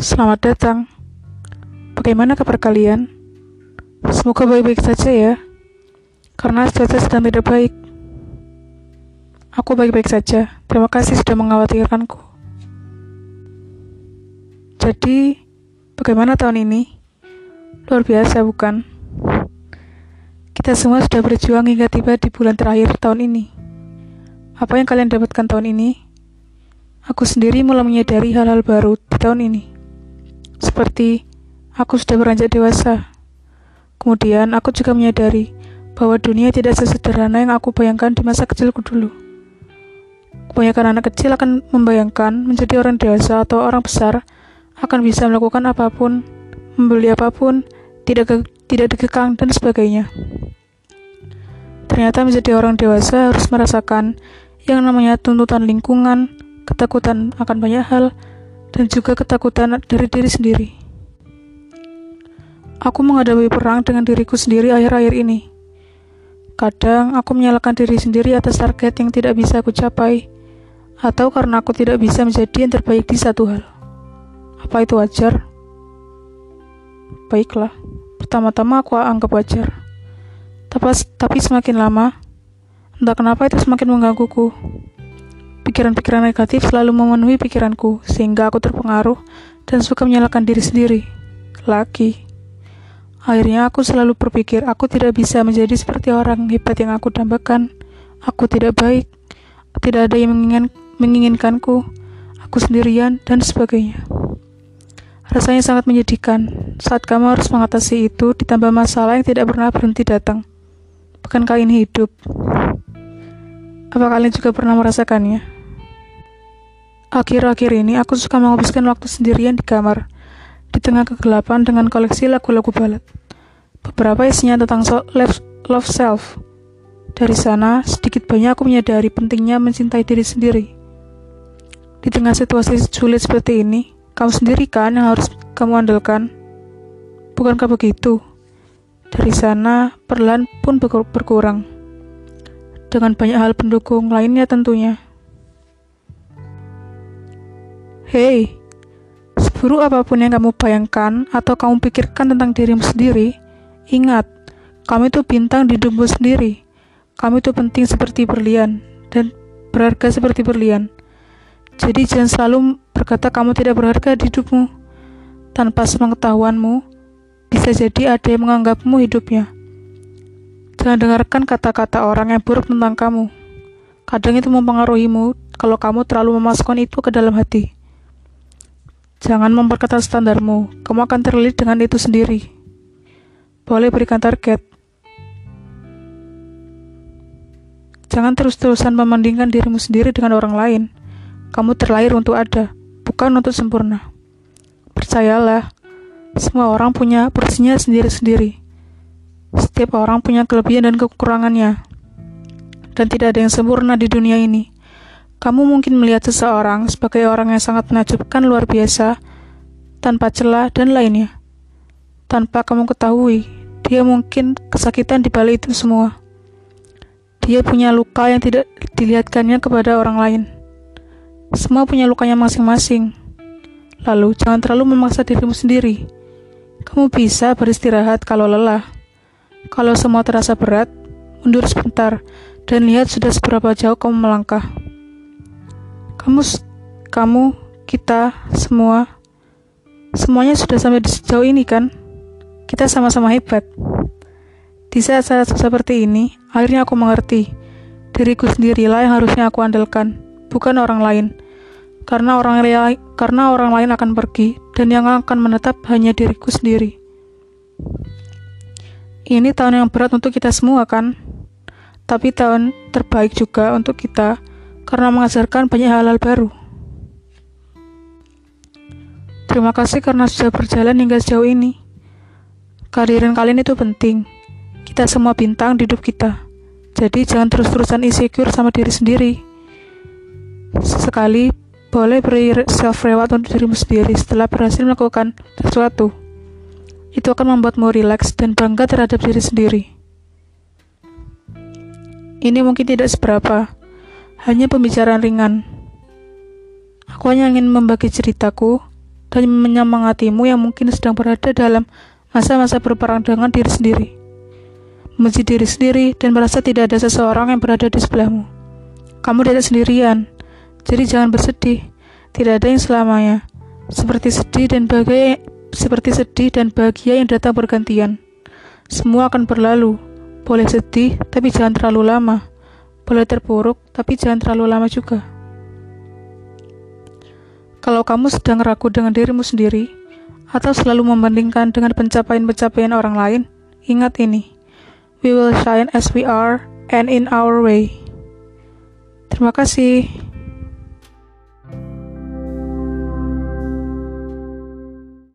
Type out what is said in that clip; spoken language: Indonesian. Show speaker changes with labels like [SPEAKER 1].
[SPEAKER 1] Selamat datang. Bagaimana kabar kalian? Semoga baik-baik saja ya. Karena cuaca sedang tidak baik. Aku baik-baik saja. Terima kasih sudah mengkhawatirkanku. Jadi, bagaimana tahun ini? Luar biasa, bukan? Kita semua sudah berjuang hingga tiba di bulan terakhir tahun ini. Apa yang kalian dapatkan tahun ini? Aku sendiri mulai menyadari hal-hal baru di tahun ini. Seperti aku sudah beranjak dewasa. Kemudian aku juga menyadari bahwa dunia tidak sesederhana yang aku bayangkan di masa kecilku dulu. Kebanyakan anak kecil akan membayangkan menjadi orang dewasa atau orang besar akan bisa melakukan apa pun, membeli apa pun, tidak tidak dikekang dan sebagainya. Ternyata menjadi orang dewasa harus merasakan yang namanya tuntutan lingkungan, ketakutan akan banyak hal, dan juga ketakutan dari diri sendiri. Aku menghadapi perang dengan diriku sendiri akhir-akhir ini. Kadang aku menyalahkan diri sendiri atas target yang tidak bisa aku capai, atau karena aku tidak bisa menjadi yang terbaik di satu hal. Apa itu wajar? Baiklah, pertama-tama aku anggap wajar. Tapi, tapi semakin lama, entah kenapa itu semakin menggangguku. Pikiran-pikiran negatif selalu memenuhi pikiranku, sehingga aku terpengaruh dan suka menyalahkan diri sendiri. Lagi. Akhirnya aku selalu berpikir aku tidak bisa menjadi seperti orang hebat yang aku dambakan. Aku tidak baik. Tidak ada yang mengingin, menginginkanku. Aku sendirian dan sebagainya. Rasanya sangat menyedihkan saat kamu harus mengatasi itu ditambah masalah yang tidak pernah berhenti datang. Bukankah ini hidup? Apa kalian juga pernah merasakannya? Akhir-akhir ini aku suka menghabiskan waktu sendirian di kamar, di tengah kegelapan dengan koleksi lagu-lagu balad. Beberapa isinya tentang so love self. Dari sana, sedikit banyak aku menyadari pentingnya mencintai diri sendiri. Di tengah situasi sulit seperti ini, kamu sendiri kan yang harus kamu andalkan. Bukankah begitu? Dari sana, perlahan pun berkurang. Dengan banyak hal pendukung lainnya tentunya. Hei, seburuk apa pun yang kamu bayangkan atau kamu pikirkan tentang dirimu sendiri, ingat, kamu itu bintang di hidupmu sendiri. Kamu itu penting seperti berlian dan berharga seperti berlian. Jadi jangan selalu berkata kamu tidak berharga di hidupmu. Tanpa sepengetahuanmu, bisa jadi ada yang menganggapmu hidupnya. Jangan dengarkan kata-kata orang yang buruk tentang kamu. Kadang itu mempengaruhimu kalau kamu terlalu memasukkan itu ke dalam hati. Jangan memperketat standarmu, kamu akan terlilit dengan itu sendiri. Boleh berikan target. Jangan terus-terusan membandingkan dirimu sendiri dengan orang lain. Kamu terlahir untuk ada, bukan untuk sempurna. Percayalah, semua orang punya porsinya sendiri-sendiri. Setiap orang punya kelebihan dan kekurangannya. Dan tidak ada yang sempurna di dunia ini. Kamu mungkin melihat seseorang sebagai orang yang sangat menakjubkan luar biasa, tanpa celah dan lainnya. Tanpa kamu ketahui, dia mungkin kesakitan di balik itu semua. Dia punya luka yang tidak dilihatkannya kepada orang lain. Semua punya lukanya masing-masing. Lalu, jangan terlalu memaksa dirimu sendiri. Kamu bisa beristirahat kalau lelah. Kalau semua terasa berat, mundur sebentar dan lihat sudah seberapa jauh kamu melangkah. Kamu, kamu, kita, semua, semuanya sudah sampai di sejauh ini kan? Kita sama-sama hebat. Di saat-saat seperti ini, akhirnya aku mengerti. Diriku sendirilah yang harusnya aku andalkan, bukan orang lain. Karena orang lain, karena orang lain akan pergi dan yang akan menetap hanya diriku sendiri. Ini tahun yang berat untuk kita semua kan? Tapi tahun terbaik juga untuk kita karena mengajarkan banyak hal-hal baru. Terima kasih karena sudah berjalan hingga sejauh ini. Kehadiran kalian itu penting. Kita semua bintang di hidup kita. Jadi jangan terus-terusan insecure sama diri sendiri. Sesekali boleh beri self reward untuk dirimu sendiri setelah berhasil melakukan sesuatu. Itu akan membuatmu rileks dan bangga terhadap diri sendiri. Ini mungkin tidak seberapa, hanya pembicaraan ringan. Aku hanya ingin membagi ceritaku dan menyemangatimu yang mungkin sedang berada dalam masa-masa berperang dengan diri sendiri. Membenci diri sendiri dan merasa tidak ada seseorang yang berada di sebelahmu. Kamu tidak sendirian, jadi jangan bersedih. Tidak ada yang selamanya. Seperti sedih dan bahagia, seperti sedih dan bahagia yang datang bergantian. Semua akan berlalu. Boleh sedih, tapi jangan terlalu lama. Boleh terpuruk, tapi jangan terlalu lama juga. Kalau kamu sedang ragu dengan dirimu sendiri, atau selalu membandingkan dengan pencapaian-pencapaian orang lain, ingat ini. We will shine as we are and in our way. Terima kasih.